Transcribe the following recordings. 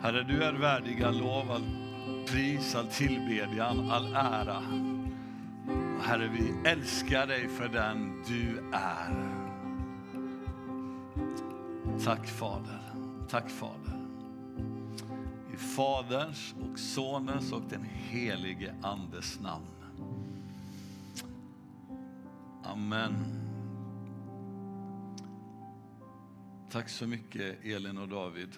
Herre, du är värdig all lov, all pris, all tillbedjan, all ära. Herre, vi älskar dig för den du är. Tack Fader, tack Fader. I Faderns och Sonens och den helige Andes namn. Amen. Tack så mycket Elin och David.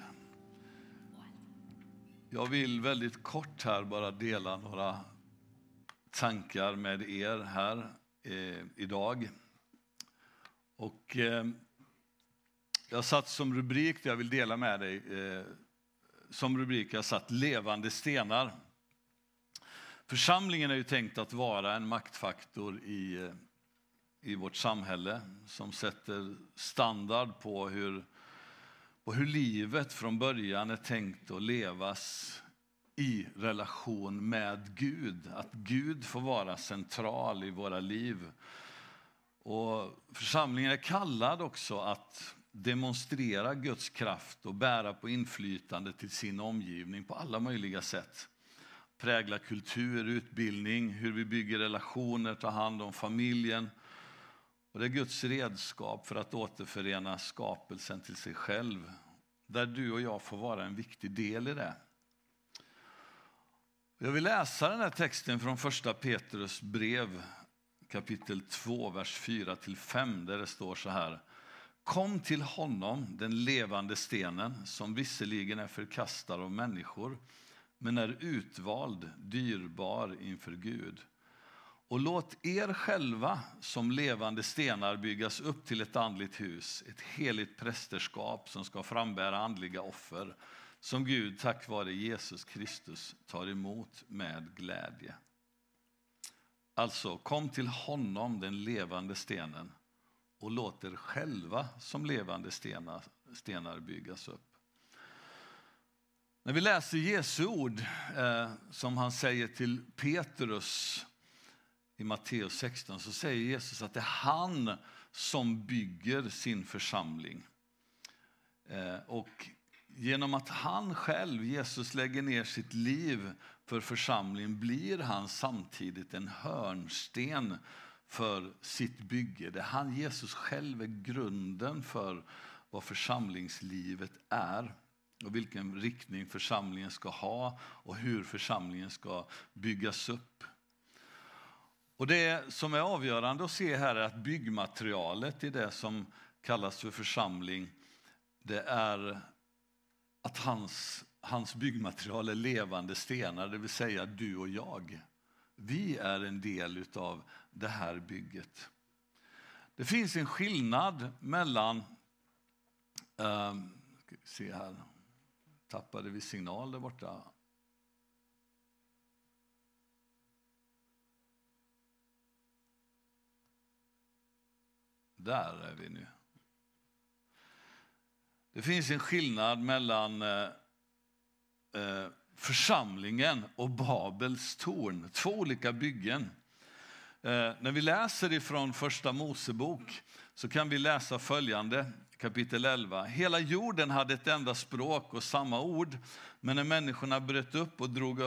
Jag vill väldigt kort här bara dela några tankar med er här eh, idag. Och eh, jag satt som rubrik, jag vill dela med dig, eh, som rubrik jag satt levande stenar. Församlingen är ju tänkt att vara en maktfaktor i, eh, i vårt samhälle som sätter standard på hur och hur livet från början är tänkt att levas i relation med Gud. Att Gud får vara central i våra liv. Och församlingen är kallad också att demonstrera Guds kraft och bära på inflytande till sin omgivning på alla möjliga sätt. Prägla kultur, utbildning, hur vi bygger relationer, tar hand om familjen. Och det är Guds redskap för att återförena skapelsen till sig själv. Där du och jag får vara en viktig del i det. Jag vill läsa den här texten från första Petrus brev kapitel 2, vers 4-5 där det står så här. Kom till honom, den levande stenen, som visserligen är förkastad av människor, men är utvald, dyrbar inför Gud. Och låt er själva som levande stenar byggas upp till ett andligt hus, ett heligt prästerskap som ska frambära andliga offer som Gud tack vare Jesus Kristus tar emot med glädje. Alltså, kom till honom, den levande stenen, och låt er själva som levande stenar, stenar byggas upp. När vi läser Jesu ord, eh, som han säger till Petrus i Matteus 16, så säger Jesus att det är han som bygger sin församling. Eh, och genom att han själv, Jesus, lägger ner sitt liv för församlingen blir han samtidigt en hörnsten för sitt bygge. Det han, Jesus själv, är grunden för vad församlingslivet är och vilken riktning församlingen ska ha och hur församlingen ska byggas upp. Och Det som är avgörande att se här är att byggmaterialet i det som kallas för församling, det är att hans, hans byggmaterial är levande stenar, det vill säga du och jag. Vi är en del av det här bygget. Det finns en skillnad mellan... Eh, ska vi se här. Tappade vi signal där borta? Där är vi nu. Det finns en skillnad mellan eh, eh, församlingen och Babels torn. Två olika byggen. Eh, när vi läser ifrån Första Mosebok så kan vi läsa följande kapitel 11. Hela jorden hade ett enda språk och samma ord. Men när människorna bröt upp och drog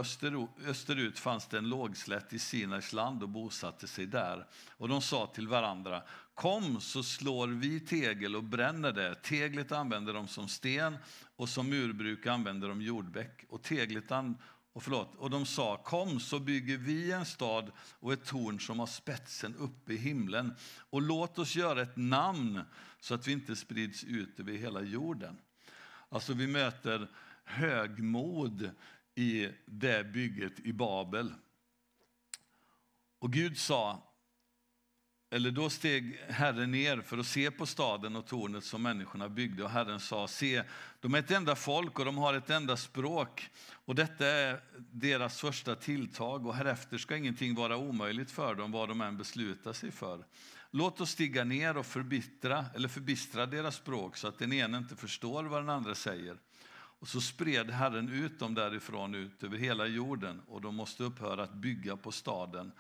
österut fanns det en lågslätt i Sinais land och bosatte sig där. Och de sa till varandra, kom så slår vi tegel och bränner det. Teglet använder de som sten och som murbruk använder de jordbäck. Och teglet an och, förlåt, och de sa, kom så bygger vi en stad och ett torn som har spetsen uppe i himlen. Och låt oss göra ett namn så att vi inte sprids ut över hela jorden. Alltså vi möter högmod i det bygget i Babel. Och Gud sa, eller då steg Herren ner för att se på staden och tornet som människorna byggde. Och Herren sa, se, de är ett enda folk och de har ett enda språk. Och detta är deras första tilltag. Och härefter ska ingenting vara omöjligt för dem vad de än beslutar sig för. Låt oss stiga ner och förbittra, eller förbistra deras språk så att den ene inte förstår vad den andra säger. Och så spred Herren ut dem därifrån ut över hela jorden. Och de måste upphöra att bygga på staden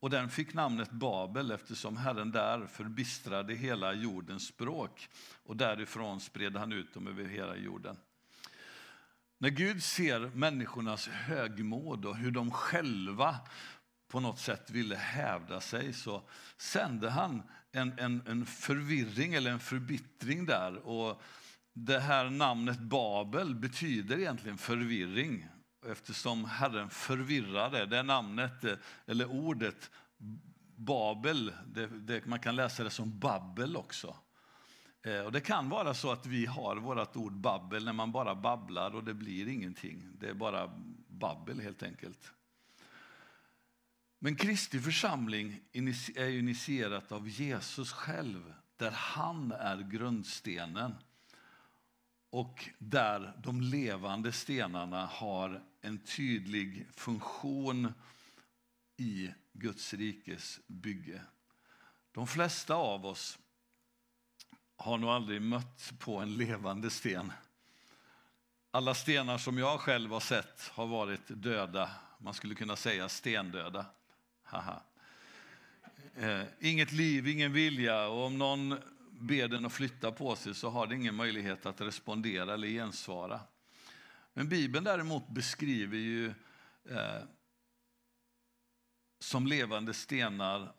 och den fick namnet Babel eftersom Herren där förbistrade hela jordens språk och därifrån spred han ut dem över hela jorden. När Gud ser människornas högmod och hur de själva på något sätt ville hävda sig så sände han en, en, en förvirring eller en förbittring där. Och det här namnet Babel betyder egentligen förvirring eftersom Herren förvirrade. Det namnet, eh, eller ordet Babel, det, det, man kan läsa det som babbel också. Eh, och det kan vara så att vi har vårt ord babbel när man bara babblar och det blir ingenting. Det är bara babbel helt enkelt. Men Kristi församling är initierat av Jesus själv, där han är grundstenen och där de levande stenarna har en tydlig funktion i Guds rikes bygge. De flesta av oss har nog aldrig mött på en levande sten. Alla stenar som jag själv har sett har varit döda. Man skulle kunna säga stendöda. Haha. Eh, inget liv, ingen vilja och om någon ber den att flytta på sig så har den ingen möjlighet att respondera eller gensvara. Men Bibeln däremot beskriver ju eh, som levande stenar,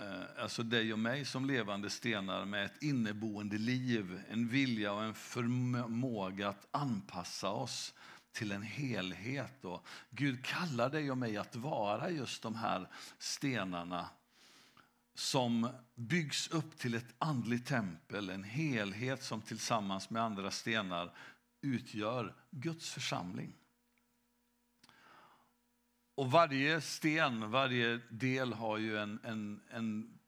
eh, alltså dig och mig som levande stenar med ett inneboende liv, en vilja och en förmåga att anpassa oss till en helhet. Och Gud kallar dig och mig att vara just de här stenarna som byggs upp till ett andligt tempel, en helhet som tillsammans med andra stenar utgör Guds församling. Och varje sten, varje del har ju en, en, en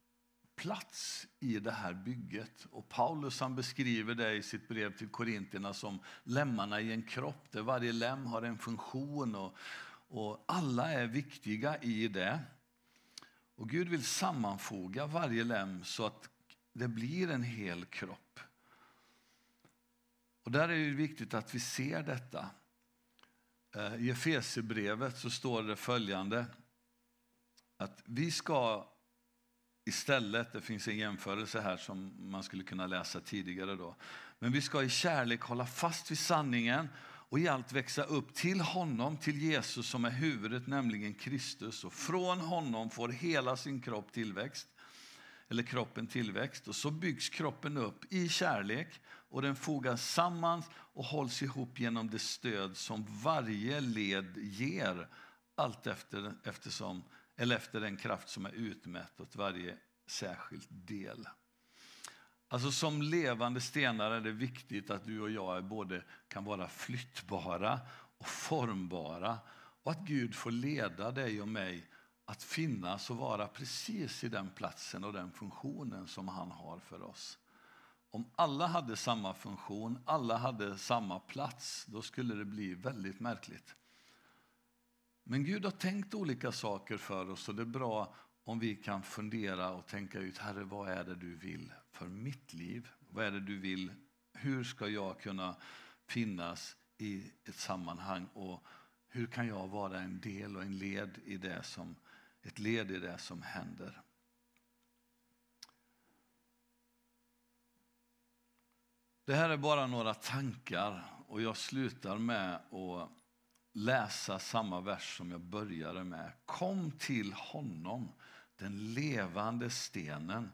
plats i det här bygget. Och Paulus han beskriver det i sitt brev till Korinterna som lemmarna i en kropp där varje lem har en funktion och, och alla är viktiga i det. Och Gud vill sammanfoga varje lem så att det blir en hel kropp. Och där är det viktigt att vi ser detta. Eh, I Efesierbrevet så står det följande att vi ska istället, det finns en jämförelse här som man skulle kunna läsa tidigare då, men vi ska i kärlek hålla fast vid sanningen och i allt växa upp till honom, till Jesus som är huvudet, nämligen Kristus. Och från honom får hela sin kropp tillväxt, eller kroppen tillväxt. Och så byggs kroppen upp i kärlek och den fogas samman och hålls ihop genom det stöd som varje led ger, allt efter, eftersom, eller efter den kraft som är utmätt åt varje särskild del. Alltså som levande stenar är det viktigt att du och jag både kan vara flyttbara och formbara och att Gud får leda dig och mig att finnas och vara precis i den platsen och den funktionen som han har för oss. Om alla hade samma funktion, alla hade samma plats, då skulle det bli väldigt märkligt. Men Gud har tänkt olika saker för oss och det är bra om vi kan fundera och tänka ut, Herre, vad är det du vill för mitt liv? Vad är det du vill? Hur ska jag kunna finnas i ett sammanhang och hur kan jag vara en del och en led i det som, ett led i det som händer? Det här är bara några tankar och jag slutar med att läsa samma vers som jag började med. Kom till honom, den levande stenen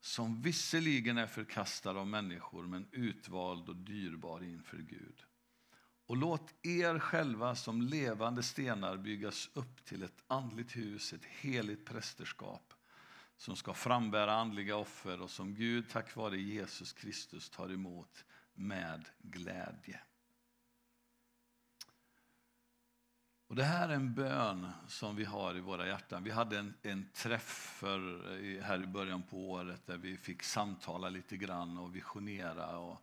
som visserligen är förkastad av människor men utvald och dyrbar inför Gud. Och låt er själva som levande stenar byggas upp till ett andligt hus, ett heligt prästerskap som ska frambära andliga offer och som Gud tack vare Jesus Kristus tar emot med glädje. Och det här är en bön som vi har i våra hjärtan. Vi hade en, en träff för, här i början på året där vi fick samtala lite grann och visionera. Och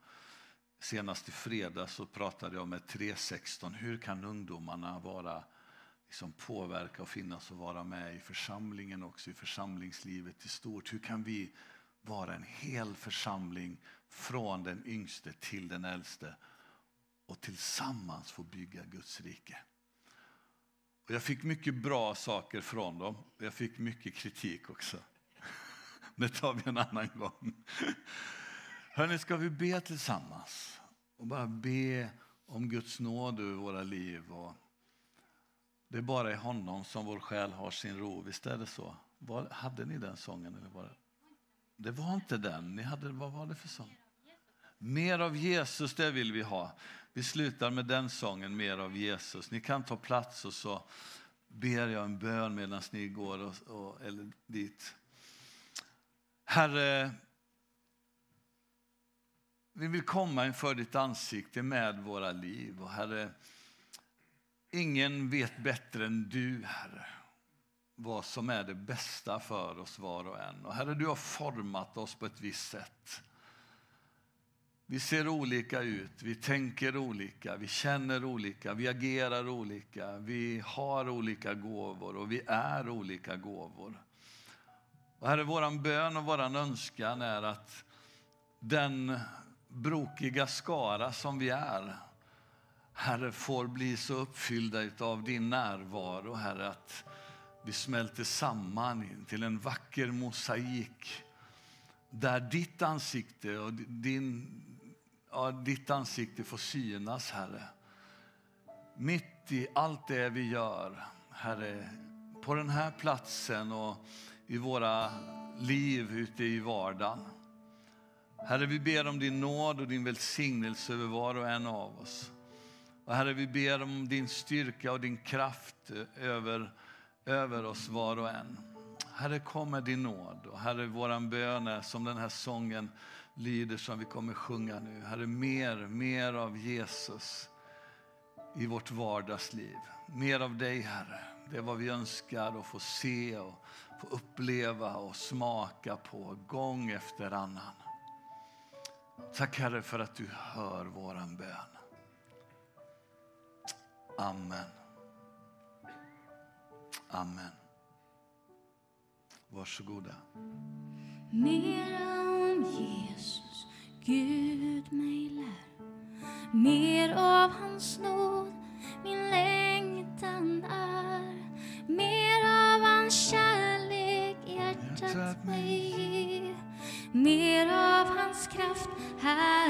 senast i fredag så pratade jag med 316. Hur kan ungdomarna vara, liksom påverka och finnas och vara med i församlingen också, i församlingslivet i stort? Hur kan vi vara en hel församling från den yngste till den äldste och tillsammans få bygga Guds rike? Och jag fick mycket bra saker från dem. och Jag fick mycket kritik också. Det tar vi en annan gång. Hörni, ska vi be tillsammans? Och bara be om Guds nåd över våra liv. Och det är bara i honom som vår själ har sin ro. Visst är det så? Var, hade ni den sången? Eller var det? var inte den. Ni hade, vad var det för sång? Mer av Jesus, det vill vi ha. Vi slutar med den sången, Mer av Jesus. Ni kan ta plats och så ber jag en bön medan ni går och, och, eller dit. Herre, vi vill komma inför ditt ansikte med våra liv. Och Herre, ingen vet bättre än du, Herre, vad som är det bästa för oss var och en. Och Herre, du har format oss på ett visst sätt. Vi ser olika ut, vi tänker olika, vi känner olika, vi agerar olika, vi har olika gåvor och vi är olika gåvor. Och Herre, vår bön och vår önskan är att den brokiga skara som vi är, Herre, får bli så uppfyllda av din närvaro, Herre, att vi smälter samman till en vacker mosaik där ditt ansikte och din, ja, ditt ansikte får synas, Herre. Mitt i allt det vi gör, Herre, på den här platsen och i våra liv ute i vardagen. Herre, vi ber om din nåd och din välsignelse över var och en av oss. Och Herre, vi ber om din styrka och din kraft eh, över, över oss var och en. Herre, kom med din nåd. Och Herre, våran bön är som den här sången lyder som vi kommer sjunga nu. Herre, mer, mer av Jesus i vårt vardagsliv. Mer av dig, Herre. Det är vad vi önskar att få se och få uppleva och smaka på gång efter annan. Tack Herre för att du hör våran bön. Amen. Amen. Varsågoda. Mer om Jesus, Gud mig lär. Mer av hans nåd, min längtan är. Mer av hans kärlek, hjärtat mig ger. Mer av hans kraft här